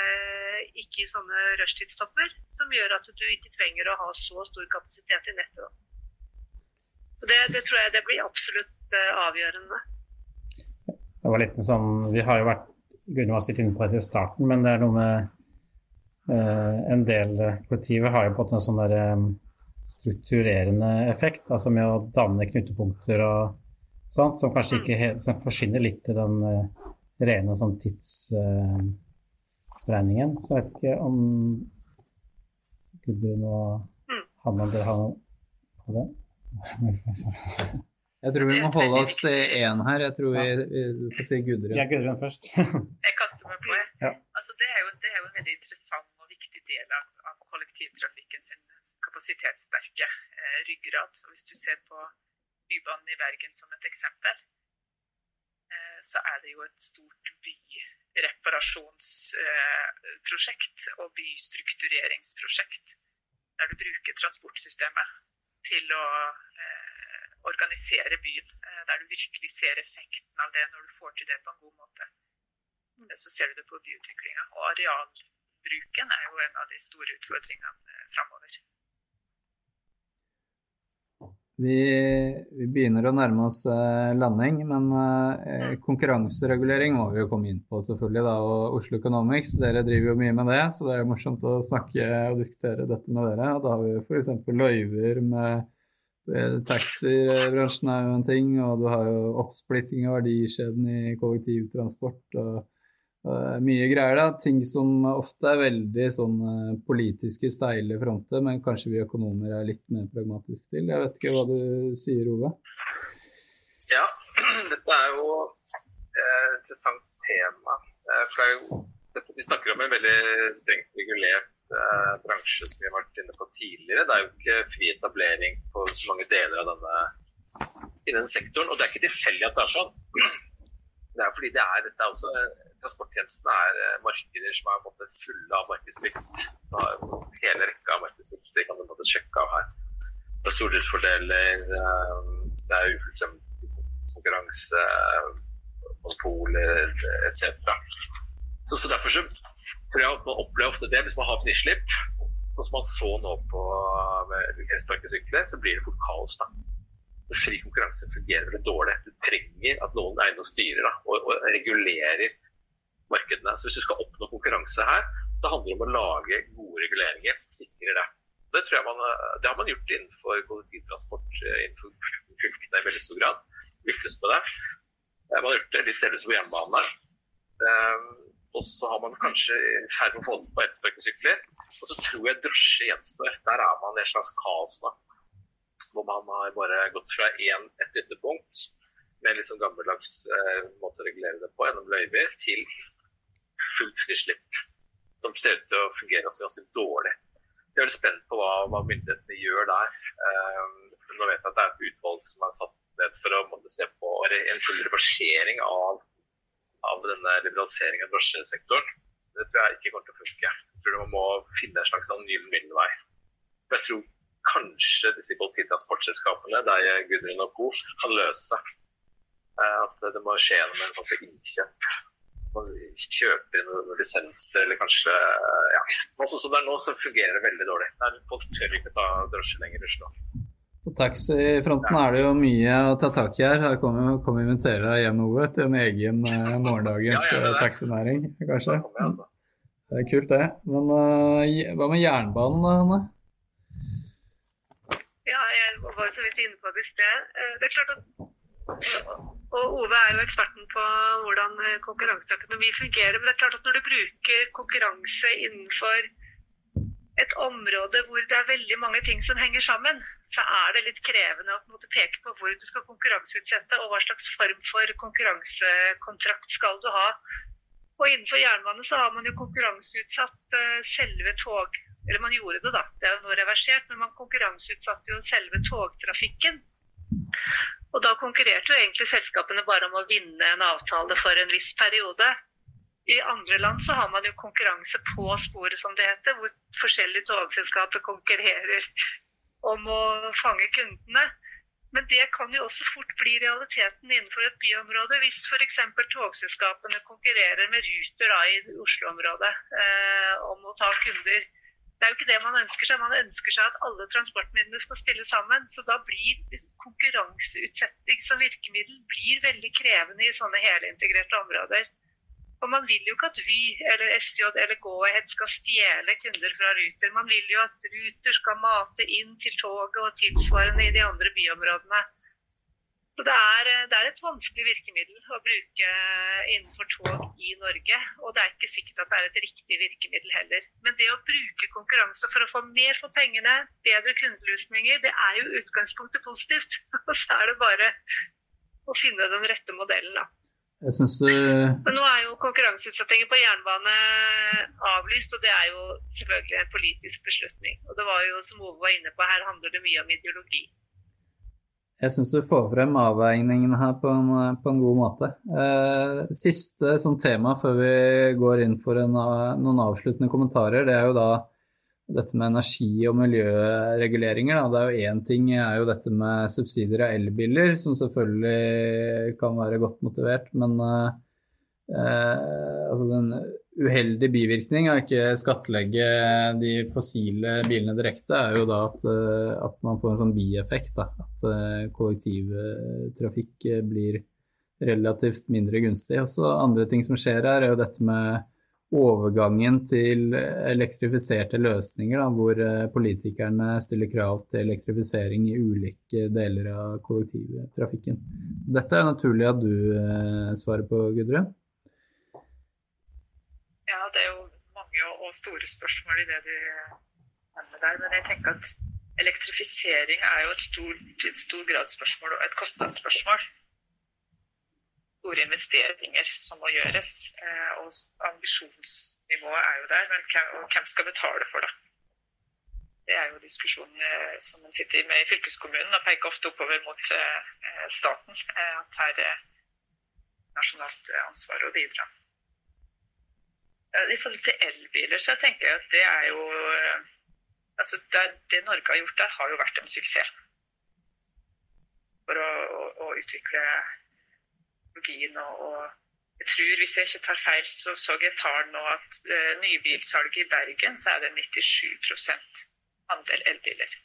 Speaker 6: ikke i sånne rushtidstopper, som gjør at du ikke trenger å ha så stor kapasitet i nettet. Det, det, tror jeg det blir absolutt uh, avgjørende.
Speaker 5: Det var litt sånn, Vi har jo vært Gunnar var litt inne på det i starten, men det er noe med eh, En del kollektiver har jo på en sånn der, strukturerende effekt, altså med å danne knutepunkter og sånt, som kanskje mm. ikke helt, som forsvinner litt i den uh, rene sånn tidsregningen. Uh, så jeg vet ikke om Gudrun og. Hanna dere har noe på det?
Speaker 2: Jeg tror vi må holde oss til én her. Jeg tror vi, vi, Du får si Gudrun.
Speaker 5: Ja, Gudrun først.
Speaker 4: jeg kaster meg på. Ja. Altså, det, er jo, det, er jo, en veldig interessant og viktig del av, av kollektivtrafikken sin kapasitetssterke eh, ryggrad. Og hvis du ser på Bybanen i Bergen som et eksempel, så er det jo et stort byreparasjonsprosjekt og bystruktureringsprosjekt der du bruker transportsystemet til å eh, organisere byen. Eh, der du virkelig ser effekten av det når du får til det på en god måte. Så ser du det på byutviklinga. Og arealbruken er jo en av de store utfordringene eh, framover.
Speaker 2: Vi, vi, begynner å nærme oss eh, landing, men eh, konkurranseregulering må vi jo komme inn på, selvfølgelig. da, og Oslo Economics, dere driver jo mye med det, så det er jo morsomt å snakke og diskutere dette med dere. Da har vi f.eks. løyver med eh, Taxibransjen er jo en ting, og du har jo oppsplitting av verdikjeden i kollektivtransport. og mye greier, da. Ting som ofte er veldig sånn uh, politiske steile fronter, men kanskje vi økonomer er litt mer pragmatiske til. Jeg vet ikke hva du sier, Ove?
Speaker 3: Ja, dette er jo et uh, interessant tema. Jo, vi snakker om en veldig strengt regulert bransje som vi har vært inne på tidligere. Det er jo ikke fri etablering på så mange deler av denne innen sektoren. Og det er ikke tilfeldig at det er sånn. Det er fordi det er, dette er også transporttjenestene er eh, markeder som er måte, fulle av markedssvikt. Hele rekka av markedssvikt det kan du sjekke av her. Det er stordriftsfordeler, eh, det er ufullstendig konkurranse, monopoler etc. Så, så, derfor så tror jeg at man opplever ofte det hvis man har frislipp. Og som man så nå på elsparkesykler, så blir det fort kaos. da fri konkurranse fungerer veldig dårlig. Du trenger at noen er inne og styrer da, og, og regulerer markedene. Så hvis du skal oppnå konkurranse her, så handler det om å lage gode reguleringer som sikrer det. Det, tror jeg man, det har man gjort innenfor kollektivtransport innenfor fylkene i veldig stor grad. Lyktes med det. Man har gjort det litt delvis på jernbane. Og så har man kanskje i ferd med å få den på ettersparkesykler. Og så tror jeg drosje gjenstår. Der er man i et slags kaos nå. Hvor man har bare gått fra én, et ytterpunkt med litt sånn gammeldags eh, måte å regulere det på gjennom løyver, til fullt frislipp. Som ser ut til å fungere ganske dårlig. Jeg er veldig spent på hva, hva myndighetene gjør der. Um, nå vet jeg at det er et utvalg som er satt ned for å se på en full reversering av av denne liberaliseringen av drosjesektoren. Det tror jeg ikke kommer til å funke. Jeg tror man må finne en slags ny middelvei. Jeg tror kanskje disse kollektivtransportselskapene, der Gudrun og co., kan løse eh, at det må skje gjennom en sånn innkjøp. Man kjøper inn noen lisenser eller kanskje ja. Sånn som det er nå, så fungerer det veldig dårlig. Folk tør ikke ta drosje lenger i Oslo.
Speaker 2: På taxifronten er det jo mye å ta tak i her. Her kommer vi invitere deg igjen, Ove, til en egen eh, morgendagens ja, ja, taxinæring, kanskje. Altså. Det er kult, det. Men uh, hva med jernbanen, da, Hanne?
Speaker 6: Ja, jeg var så vidt inne på det i sted. Det er klart at og Ove er jo eksperten på hvordan konkurranseøkonomi fungerer. Men det er klart at når du bruker konkurranse innenfor et område hvor det er veldig mange ting som henger sammen, så er det litt krevende å måte, peke på hvor du skal konkurranseutsette, og hva slags form for konkurransekontrakt skal du ha. Og innenfor jernbane så har man jo konkurranseutsatt uh, selve tog... Eller man gjorde det, da. Det er jo nå reversert, men man konkurranseutsatte jo selve togtrafikken. Og da konkurrerte jo egentlig selskapene bare om å vinne en avtale for en viss periode. I andre land så har man jo konkurranse på sporet, som det heter, hvor forskjellige togselskaper konkurrerer om å fange kundene. Men det kan jo også fort bli realiteten innenfor et byområde, hvis f.eks. togselskapene konkurrerer med Ruter da, i Oslo-området eh, om å ta kunder. Det er jo ikke det man ønsker seg. Man ønsker seg at alle transportmidlene skal spille sammen. Så da blir konkurranseutsetting som virkemiddel blir veldig krevende i sånne helintegrerte områder. Og man vil jo ikke at Vy eller SJ eller Go-Ahead skal stjele kunder fra Ruter. Man vil jo at Ruter skal mate inn til toget og tilsvarende i de andre byområdene. Så det er, det er, et vanskelig virkemiddel å bruke innenfor tog i Norge. Og det er ikke sikkert at det er et riktig virkemiddel heller. Men det å bruke konkurranse for å få mer for pengene, bedre kundeløsninger, det er jo utgangspunktet positivt. Og så er det bare å finne den rette modellen, da.
Speaker 2: Jeg synes, uh...
Speaker 6: Men nå er jo konkurranseutsettingen på jernbane avlyst, og det er jo selvfølgelig en politisk beslutning. Og det var jo, som Ove var inne på, her handler det mye om ideologi.
Speaker 2: Jeg syns du får frem avveiningene her på en, på en god måte. Eh, siste sånn tema før vi går inn for en, noen avsluttende kommentarer, det er jo da dette med energi- og miljøreguleringer. Da. Det er jo Én ting er jo dette med subsidier av elbiler, som selvfølgelig kan være godt motivert. Men eh, altså den uheldige bivirkning av ikke skattlegge de fossile bilene direkte, er jo da at, eh, at man får en sånn bieffekt. Da. At eh, kollektivtrafikk blir relativt mindre gunstig. Også andre ting som skjer her, er jo dette med overgangen til elektrifiserte løsninger, da, hvor eh, politikerne stiller krav til elektrifisering i ulike deler av kollektivtrafikken. Dette er naturlig at du eh, svarer på, Gudrun?
Speaker 4: Ja, det er jo mange og store spørsmål i det du nevner der. Men jeg tenker at elektrifisering er jo et stort, et stor gradspørsmål og et kostnadsspørsmål store investeringer som må gjøres. Eh, og ambisjonsnivået er jo der, men hvem skal betale for det? Det er jo diskusjonen eh, som en sitter med i fylkeskommunen og peker ofte oppover mot eh, staten. At her er nasjonalt ansvar å bidra. I forhold til elbiler så tenker jeg at det er jo altså det, det Norge har gjort der, har jo vært en suksess. For å, å, å utvikle byen Og, og, jeg tror, hvis jeg ikke tar feil, så så jeg tall nå at uh, nybilsalget i Bergen så er det 97 andel elbiler.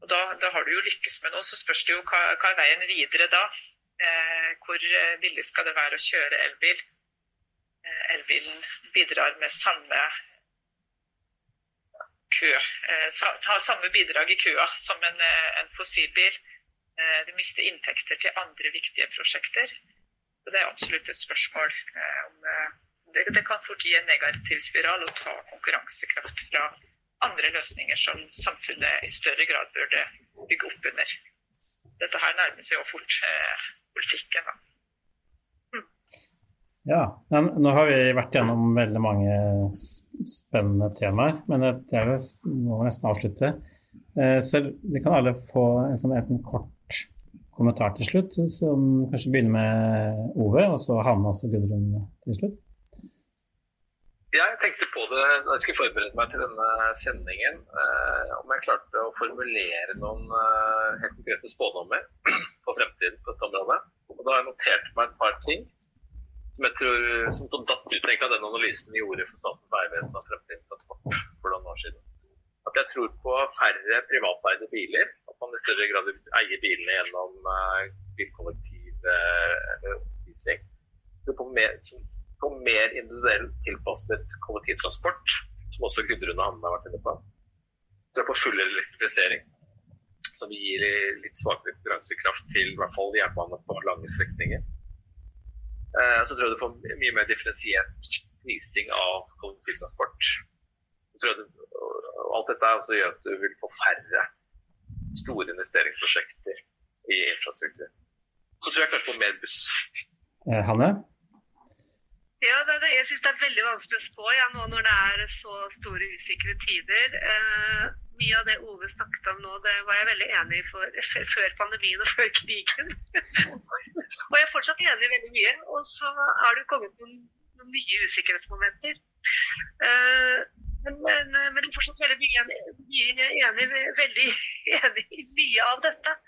Speaker 4: Og da, da, har du jo lykkes med noe. Så spørs det jo hva, hva er veien videre da. Eh, hvor eh, billig skal det være å kjøre elbil? Eh, elbilen bidrar med samme kø, har samme bidrag i køa som en, en fossilbil. De mister inntekter til andre viktige prosjekter. Så Det er absolutt et spørsmål om det, det kan fort gi en negativ spiral og ta konkurransekraft fra andre løsninger som samfunnet i større grad burde bygge opp under. Dette her nærmer seg jo fort eh, politikken. Da.
Speaker 5: Ja, nå har vi vært gjennom veldig mange spennende temaer, men er må nesten avslutte. Eh, så vi kan alle få en, sånn, en kort kommentar til slutt, som kanskje begynner med Ove, og så Hanne og Gudrun til slutt.
Speaker 3: Jeg tenkte på det da jeg skulle forberede meg til denne sendingen, eh, om jeg klarte å formulere noen eh, helt konkrete spådommer på fremtiden på dette området. Og da har jeg notert meg et par ting som jeg tror som datt ut av den analysen vi gjorde for Statens vegvesen av fremtidens transport for noen år siden. At jeg tror på færre privateide biler. At man i større grad eier bilene gjennom uh, bilkollektiv uh, eller leasing. På mer, på mer individuelt tilpasset kollektivtransport, som også Gudrun og Hanne har vært inne på. Du er på full elektrifisering, som gir litt svakere konkurransekraft til i hvert fall jernbane på lange strekninger. Eh, så tror jeg du får mye mer differensiert prising av kollektivtransport. Alt dette også gjør at du vil få færre store investeringsprosjekter i infrastruktur. Så tror jeg kanskje på mer buss.
Speaker 5: Eh, Hanne?
Speaker 6: Ja, det, det, jeg syns det er veldig vanskelig å spå ja, nå når det er så store usikre tider. Eh, mye av det Ove snakket om nå, det var jeg veldig enig i før pandemien og før krigen. og jeg er fortsatt enig i veldig mye. Og så har det kommet noen, noen nye usikkerhetsmomenter. Eh, men, men, men, jeg er fortsatt veldig mye enig, mye enig, veldig enig i mye av dette.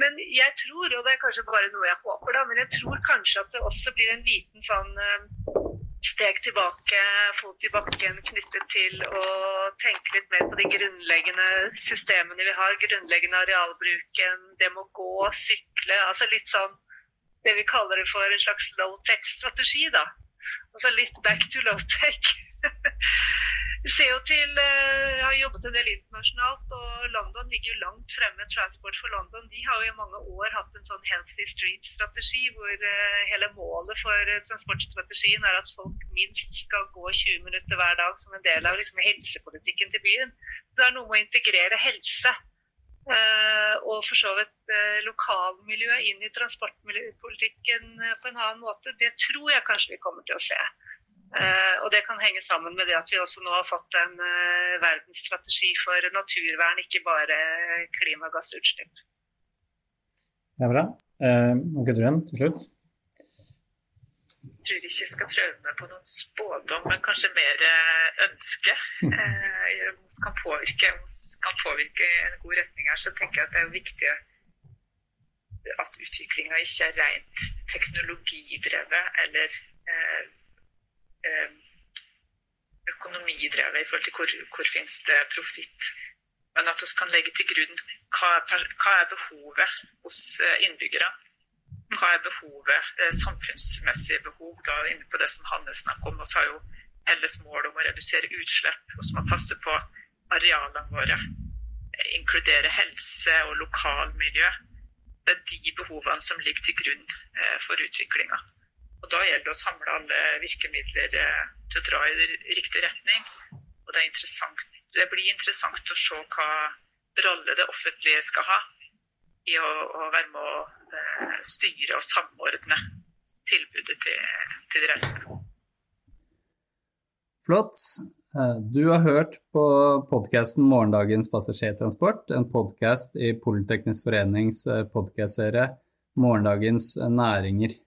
Speaker 6: Men jeg tror, og det er kanskje bare noe jeg håper, da, men jeg tror kanskje at det også blir en liten sånn eh, steg tilbake, fot i bakken knyttet til å tenke litt mer på de grunnleggende systemene vi har. Grunnleggende arealbruken, det med å gå, sykle. Altså litt sånn det vi kaller det for en slags low-tech-strategi, da. Altså litt back to low-tech. Vi ser jo til, Jeg eh, har jobbet en del internasjonalt, og London ligger jo langt fremme. Transport for London de har jo i mange år hatt en sånn healthy street-strategi, hvor eh, hele målet for eh, transportstrategien er at folk minst skal gå 20 minutter hver dag som en del av liksom, helsepolitikken til byen. Det er noe med å integrere helse og for så vidt lokalmiljøet inn i transportpolitikken på en annen måte. Det tror jeg kanskje vi kommer til å se. Uh, og Det kan henge sammen med det at vi også nå har fått en uh, verdensstrategi for naturvern, ikke bare klimagassutslipp.
Speaker 5: Det er bra. Uh, Gudrun, til slutt?
Speaker 4: Jeg tror ikke jeg skal prøve meg på noen spådom, men kanskje mer ønske. Uh, kan påvirke, kan påvirke en god retning her, så tenker jeg at det er viktig at utviklinga ikke er rent teknologidrevet eller Eh, økonomidrevet i forhold til hvor, hvor finnes det profitt. Men at vi kan legge til grunn hva, hva er behovet hos eh, innbyggere. Hva er behovet, eh, samfunnsmessige behov, da inne på det som Hanne snakker om. Vi har jo felles mål om å redusere utslipp, og så må passe på arealene våre. Inkludere helse og lokalmiljø. Det er de behovene som ligger til grunn for utviklinga. Og Da gjelder det å samle alle virkemidler eh, til å dra i riktig retning. Og det, det, blir interessant å se hva rolle det offentlige skal ha i å, å være med å eh, styre og samordne tilbudet til, til de reisende.
Speaker 2: Flott. Eh, du har hørt på podkasten 'Morgendagens passasjertransport', en podkast i Politeknisk forenings podkastserie 'Morgendagens næringer'.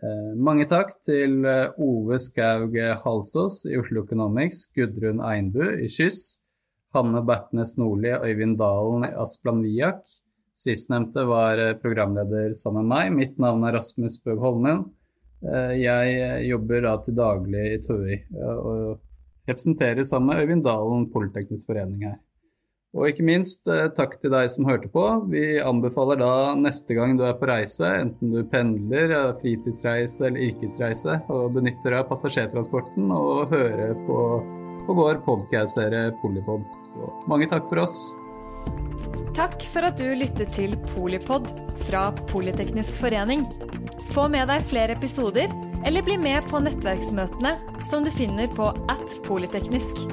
Speaker 2: Eh, mange takk til eh, Ove Skaug Halsås i Oslo Economics, Gudrun Einbu i Kyss, Hanne Bertnes Nordli og Øyvind Dalen i Asplan Viak. Sistnevnte var eh, programleder sammen med meg. Mitt navn er Rasmus Bøg Holmen. Jeg jobber da til daglig i TØI og representerer sammen med Øyvind Dalen Politeknisk forening her. Og ikke minst eh, takk til deg som hørte på. Vi anbefaler da neste gang du er på reise, enten du pendler, fritidsreise eller yrkesreise, og benytter deg av passasjertransporten, og høre på, på vår podkast-serie Polipod. Så mange takk for oss.
Speaker 1: Takk for at du lyttet til Polipod fra Politeknisk forening. Få med deg flere episoder, eller bli med på nettverksmøtene som du finner på at polyteknisk.